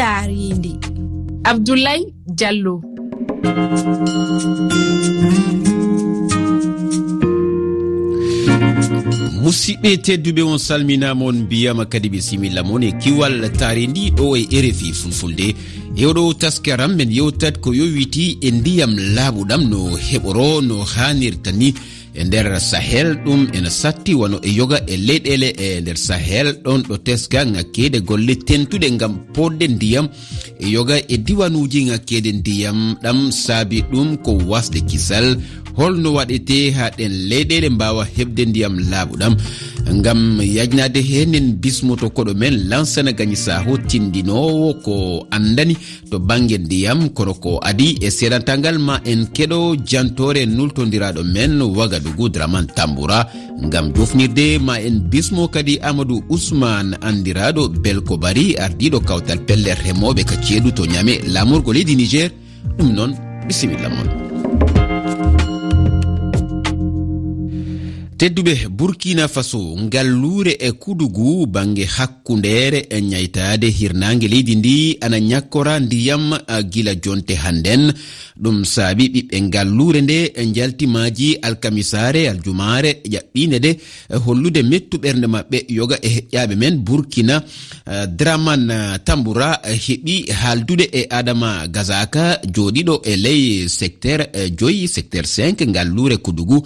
taarindi abdoulaye diallo musidɓe tedduɓe on salminama on mbiyama kadi ɓe similla mon e kiwal taari ndi ɗo e rfi fulfulde. Yewɗo taskaram men yewtat ko yowiti e ndiyam laaɓuɗam no heɓoro no hanirta ni. e nder sahel ɗum ene satti wano e yoga e leyɗele. E nder sahel ɗon ɗo teska ŋakkede golle tentuɗe gam podde ndiyam. E yoga e diwanuji ŋakkede ndiyam ɗam saabi ɗum ko wasde kisal. Holno waɗete ha ɗen leyɗele mbawa heɓde ndiyam laaɓuɗam gam yajnade henen bismoto koɗo men lansana gañi saho tindinowo ko andani to banggue ndiyam kono ko adi e seɗantagal ma en keɗo jantore nultodiraɗo men waga sadugu draman tamboura gam jofnirde ma en bismo kadi amadou ousmane andiraɗo belko bari ardiɗo kawtal pelle remoɓe ka ceeɗu to ñame lamorgo leydi niger. Ɗum noon bisimilla moon. tedduɓe burkina faso ngalluure e kudugu bange hakkundeere e ñaytaade hirnaange leydi ndi ana ñakkora ndiyam gila jonte hannden. Ɗum saabi ɓiɓɓe ngalluure nde e njaltimaaji alkamisaare aljumaare ƴaɓɓiinde de e hollude mettuɓernde maɓɓe yoga e heƴƴaaɓe men. Burkina draman tamboura heɓi haaldude e adama gazaka jooɗiɗo e ley secteur e joyi secteur 5 ngalluure kudugu.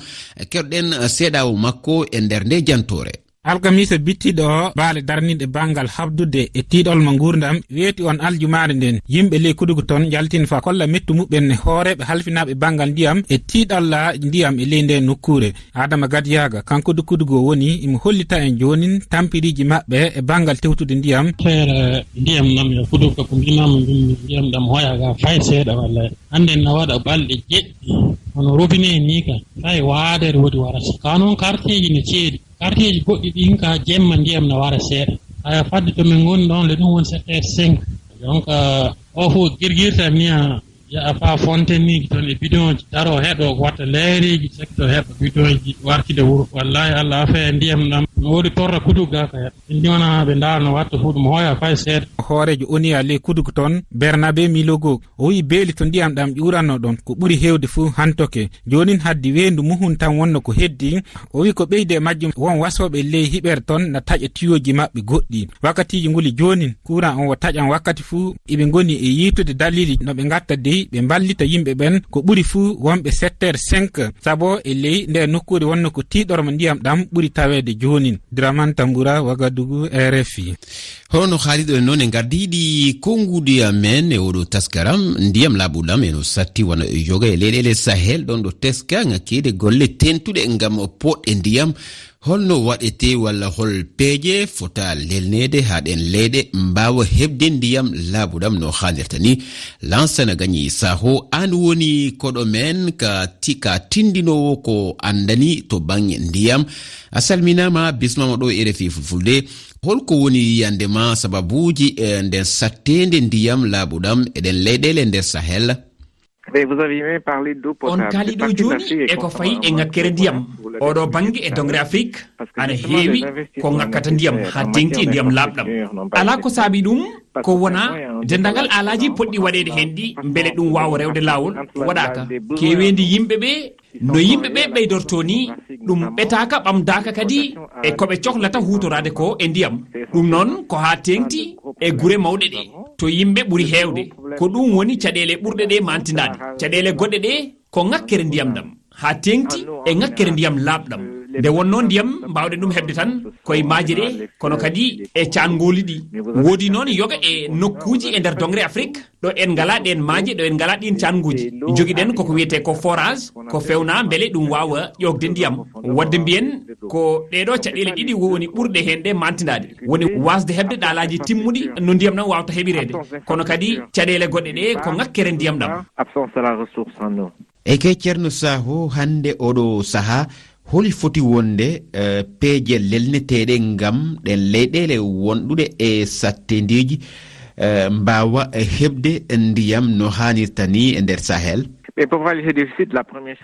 Keɗoɗen seeɗa law makko e nder nde jantore alkamisa bittiɗo baale darniɗe bangal habdude e tiɗol mo gurdam weeti on aljumare nden yimɓe ley kudugu toon jaltin fa kolla mettu muɓɓen e hoore halfinaɓe bangal ndiyam e tiɗalla ndiyam e ley nde nokkure adama gadiyaga kanko du kudugu o woni imo hollita en jonin tampiriji maɓɓe e bangal tewtude ndiyam. Feere ndiyam nam yo kudugu ko mbimama mbimi ndiyam ɗam hoyaga fay seeɗa walla hannde na waɗa ɓalɗe jeɗɗi. Hono robine ni ka fay waadere woodi warata. Ka noon quartier ji ne ceeɗi. quartieji goɗɗi ɗin ka jemma ndiyam no wara seeɗa. Aya fadde to min ngoni ɗon le ɗum woni sept heure cinq. Donc euh, o fof guirguirtam niya yaha fa fonteniji toon e bidon ji daro heɗo watta leereji sekto heɓa bidon ji wartide wuuro wallahi allah afa ndiyam ɗam no woodi torra kudug ga ko heɗa indi wona ɓe ndaarno watta fuu ɗum hoya fay seeɗa. Hoorejo oni ley kudug toon bernabe milogo o wi beeli to ndiyam ɗam ƴuranno ɗon ko ɓuri hewde fuu hantoke. Jonin haddi weendu muhum tan wonno ko heddi o wi ko ɓeyde majjum won wasoɓe ley hiɓere toon na taƴa tiyoji maɓɓe goɗɗi. Wakkatiji nguli jonin kuran on o taƴan wakkati fuu eɓe goni e yitude dalili no ɓe gatta dey ɓe mballita yimɓe ɓen ko ɓuri fuu wonɓe secteur 5 sabo e ley nde nokkure wonno ko tiɗorma ndiyam ɗam ɓuri tawede joni draman tamboura wagadugu rfi hono haaliɗo en noon e gardiɗi konngude amen e oɗo taskaram ndiyam laaɓuɗam eno satti wona e joga e leyɗele sahel. Ɗon ɗo teska ngakkede golle tentuɗe ngam poɗɗe ndiyam. holno waɗete walla hol peeje fota lelnede haɗen leyɗe mbawa heɓde ndiyam laaɓuɗam no hannirta ni. Lansana gañi saho an woni koɗo men ka tika tindinowo ko andani to bange ndiyam. A salminama bismama ɗo e refi fulfulde. Holko woni yiyandema sababuji e, e nden sattede ndiyam laaɓuɗam eɗen leyɗele nder sahel. on kaali ɗo jooni eko fayi e ŋakkere ndiyam. oɗo baŋnge e dongre afrique ana heewi ko ŋakkata ndiyam. ha tengti e ndiyam laaɓɗam ala ko saabi ɗum ko wona dendagal alaji poɗɗi waɗede hen ɗi beele ɗum wawa rewde lawol waɗaka keeweende yimɓeɓe no yimɓeɓe ɓeydorto ni ɗum ɓetaka ɓamdaka kadi e koɓe cohlata hutorade ko e ndiyam. ɗum noon ko ha tengti e guure mawɗe ɗe to yimɓe ɓuri heewde ko ɗum woni caɗeele ɓurɗe ɗe mantinaade caɗeele goɗɗe ɗe ko ŋakkere ndiyam ɗam. Haa teŋti e ŋakkere ndiyam laaɓɗam. nde wonno ndiyam mbawɗen ɗum heɓde tan koye majire kono kadi e cangoli ɗi. Woodi noon yoga e nokkuji e nder dongre afrique ɗo en ngala ɗen maaje ɗo en ngala ɗin canguji joguiɗen koko wiyete ko forage ko fewna beele ɗum wawa ƴogde ndiyam. Wadde mbiyen ko ɗeɗo caɗele ɗiɗi woni ɓurɗe hen ɗe mantidade woni wasde hebde ɗalaji timmuɗi no ndiyam ɗam wawta heɓirede kono kadi caɗele goɗɗe ɗe ko ngakkere ndiyam ɗam. E ke ceerno saho hande oɗo saaha holi foti wonde uh, peeje lelneteɗe ngam ɗen leyɗele wonɗuɗe e sattedeji e, mbawa heɓde ndiyam no hanirta ni e nder sahel.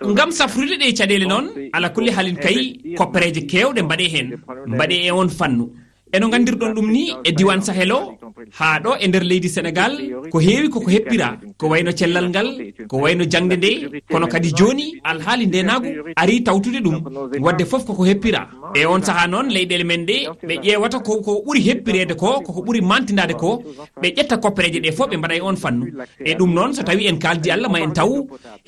Ngam safrude ɗe caɗele noon ala kulle halin kayi koppereje kewɗe mbaɗe hen mbaɗe e on fannu. Eno gandirɗon ɗum ni e diwan sahel o haa ɗo e nder leydi sénégal ko heewi koko heppira ko wayno cellal ngal ko wayno jangde nde kono kadi joni alhaali ndenago ari tawtude ɗum wadde foof koko heppira. E on saaha noon leyɗele men ɗe ɓe ƴewata koko ɓuuri heppirede ko koko ɓuuri mantidade ko ɓe ƴetta koppereje ɗe fof ɓe mbaɗa e on fannu. E ɗum noon so tawi en kaldi allah ma en taw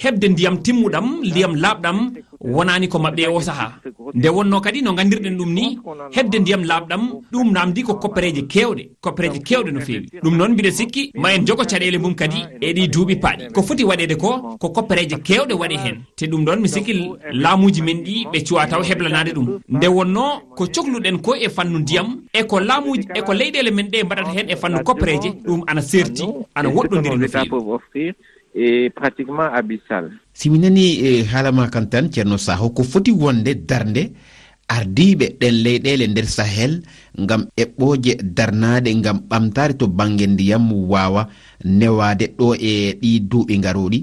hebde ndiyam timmuɗam ndiyam laaɓɗam wonani ko maɓɓe o saaha nde wonno kadi no gandirɗen ɗum ni hebde ndiyam laaɓɗam ɗum namdi ko koppereje kewɗe koppereje kewɗe no fewi ɗum noon mbiɗa sikki ma en jogo caɗele mum kadi e ɗi duuɓi paaɗi. Ko foti waɗede ko ko koppereje kewɗe waɗe hen te ɗum ɗon mi sikki laamuji men ɗi ɓe cuwa taw heblanade ɗum. Nde wonno ko cohluɗen ko e fannu ndiyam eko laamuji eko leyɗele men ɗe mbaɗata hen e fannu koppereje ɗum ana serti ana woɗɗodiri no fewi e pratiquement abyssal simi nani e haalama kan tan ceerno saho ko foti wonde darde ardiɓe ɗen leyɗele nder sahel ngam eɓɓoje darnade ngam ɓamtare to banggue ndiyam wawa newade ɗo e ɗi duuɓi garoɗi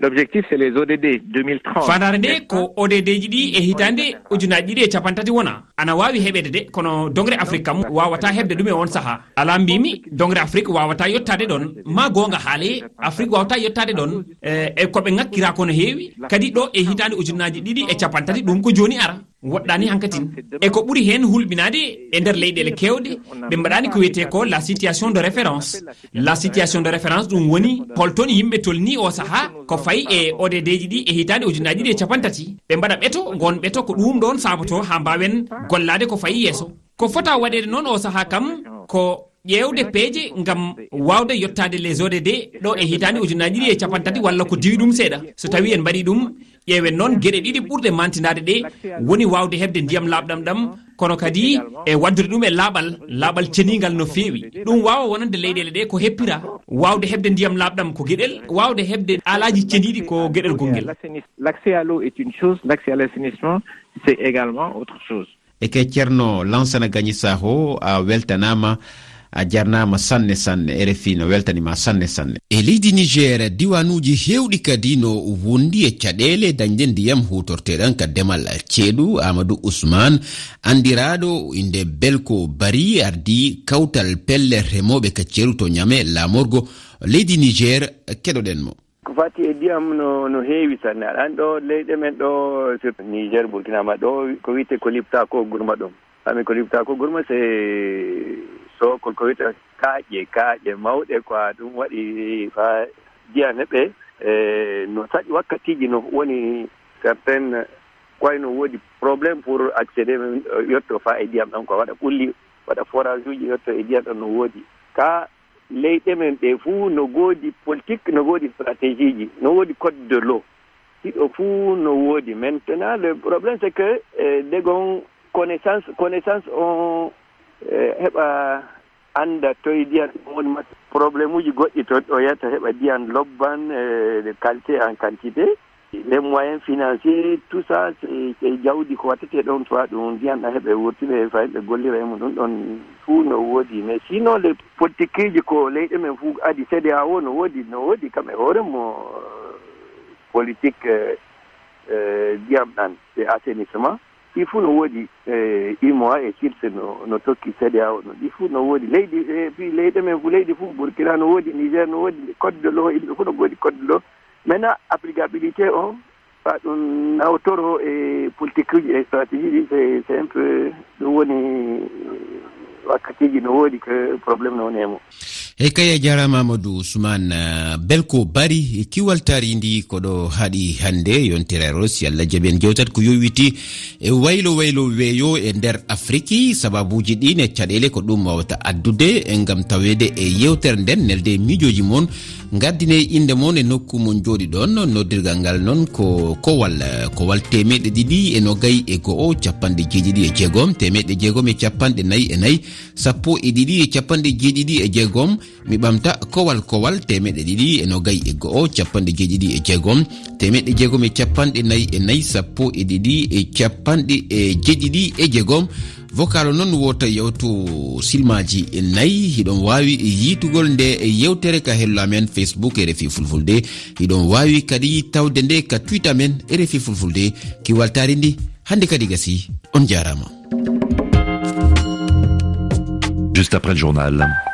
l' objectif c'est les odd 2030 fandare nde ko odd ji ɗi e hitande ujunaji ɗiɗi e capan tati wona. Ana wawi heɓede de kono dongre afrique kam wawata hebde ɗum e on saaha. Ala mbimi dongre afrique wawata yettade ɗon. Ma gonga haale afrique wawata yettade ɗon. E, e koɓe ngakkira kono heewi. Kadi ɗo e hitande ujunaji ɗiɗi e capan tati ɗum ko joni ara. woɗɗani hankkadin e ko ɓuri hen hulɓinade e nder leyɗele kewɗe. Ɓe mbaɗani ko wiyete ko la situation de référence. La situation de référence ɗum woni holtoni yimɓe tolni o saaha ko fayi e odd ji ɗi e hitande ujunaji ɗi e capantati. Ɓe mbaɗa ɓeto gon ɓeto ko ɗum ɗon saboto ha mbawen gollade ko fayi yesso ko fota waɗede noon o saaha kam ko ƴewde peeje ngam wawde yettade les odd ɗo e hitande ujunaji ɗiɗi e capan tati walla ko diwi ɗum seeɗa. So tawi en mbaɗi ɗum ƴeewen noon gueɗe ɗiɗi ɓurɗe mantidade ɗe woni wawde hebde ndiyam laaɓɗam ɗam kono kadi e waddude ɗum e laaɓal laaɓal cenigal no feewi. Ɗum wawa wonande leyɗele ɗe ko heppira wawde hebde ndiyam laaɓɗam ko gueɗel wawde hebde alaji ceniɗi ko geɗel gonngel. E ke ceerno lansana gagni saho a weltanama a jarnama sanne sanne rfi no weltanima sanne sanne. E leydi niger diwanuji hewɗi kadi no wondi e caɗele dañde ndiyam hutorteɗan ka demal ceeɗu amadou ousmane. Andiraɗo inde belko bari ardi kawtal pelle remoɓe ka ceeru to ñame lamorgo. Leydi niger keɗoɗen mo. Ko fati e ndiyam no no heewi sanne. Aɗan ɗo leyɗe men ɗo surtout niger burkinama ɗo ko wiyte ko lipta ko gurma ɗum. Ami ko lipta ko gurma se so koko wiyta kaaƴe kaaƴe mawɗe quoi ɗum waɗi fa jiya neɓe e no saɗi wakkatiji no woni certain koyno woodi probléme pour accédé e, yetto fa e ndiyam ɗan quoi waɗa ɓulli waɗa forage uji yetto e ndiyam ɗan no woodi. Ka leyɗe men ɗe fuu no goodi politique no goodi stratégie ji no woodi code de l'eau. Ɗiɗo fuu no woodi. Maintenant le probléme c'est que e degon connaissance connaissance on E, heɓa annda toye ndiyan ɗum woni ma probléme uji goɗɗi toon ɗo yetta heɓa ndiyan lobban e qualité en quantité. Les moyens financier tout ça e jawdi ko wattete ɗon toa ɗum ndiyan ɗa heɓe wurtine e fa fayin ɓe gollira e mum ɗum ɗon fuu no woodi. Mais sinon les politique ji ko leyɗe men fuu adi cédé a o no woodi no woodi kam e hoore mo politique e, ndiyam ɗan e assainissement. ɗi fuu no woodi e imoa e silse no no tokki sédéao no. Ɗi fuu no woodi leydi e, puis leyɗe men fuu leydi fuu burkina no woodi niger no woodi code de lo yimɓe fuu no goodi code de lo maintenant applicabilité o fa ɗum nawtoro e politique uji e stratégie ɗi c'est est un peu ɗum woni wakkatiji no woodi que probléme no woni e mum eyi kay a jarama amadou ousmane eh, belko bari eh, kiwal taridi koɗo haaɗi hande yontirero si allah jaaɓi en jewtat ko yowiti e waylo waylo weeyo e nder afrique sababuji ɗin e caɗele ko ɗum wawata addude e gam tawede e yewtere nden nelde miijoji moon gardine inde moon e nokku mon jooɗi ɗon noddirgal ngal noon ko kowal eh, kowal temeɗe ɗiɗi e nogayi e go'o capanɗe jeeɗiɗi e jeegom temeɗe jeegom e capanɗe nayyi e nayyi sappo e ɗiɗi e capanɗe jeeɗiɗi e jeegom mi ɓamta kowal kowal temeɗe ɗiɗi e nogayi e go'o capanɗe jeeɗiɗi e jeegom. Temeɗe jeegom e capanɗe nayyi e nayyi sappo e ɗiɗi e capanɗe e jeeɗiɗi e jeegom. Vocal o noon wota yewto silmaji e nayyi hiɗon wawi yitugol nde e yewtere ka hello amen facebook e refi fulfulde. Hiɗon wawi kadi tawde nde ka twitte amen e refi fulfulde. Kiwaltari ndi hande kadi gasi on jarama juste après le journal.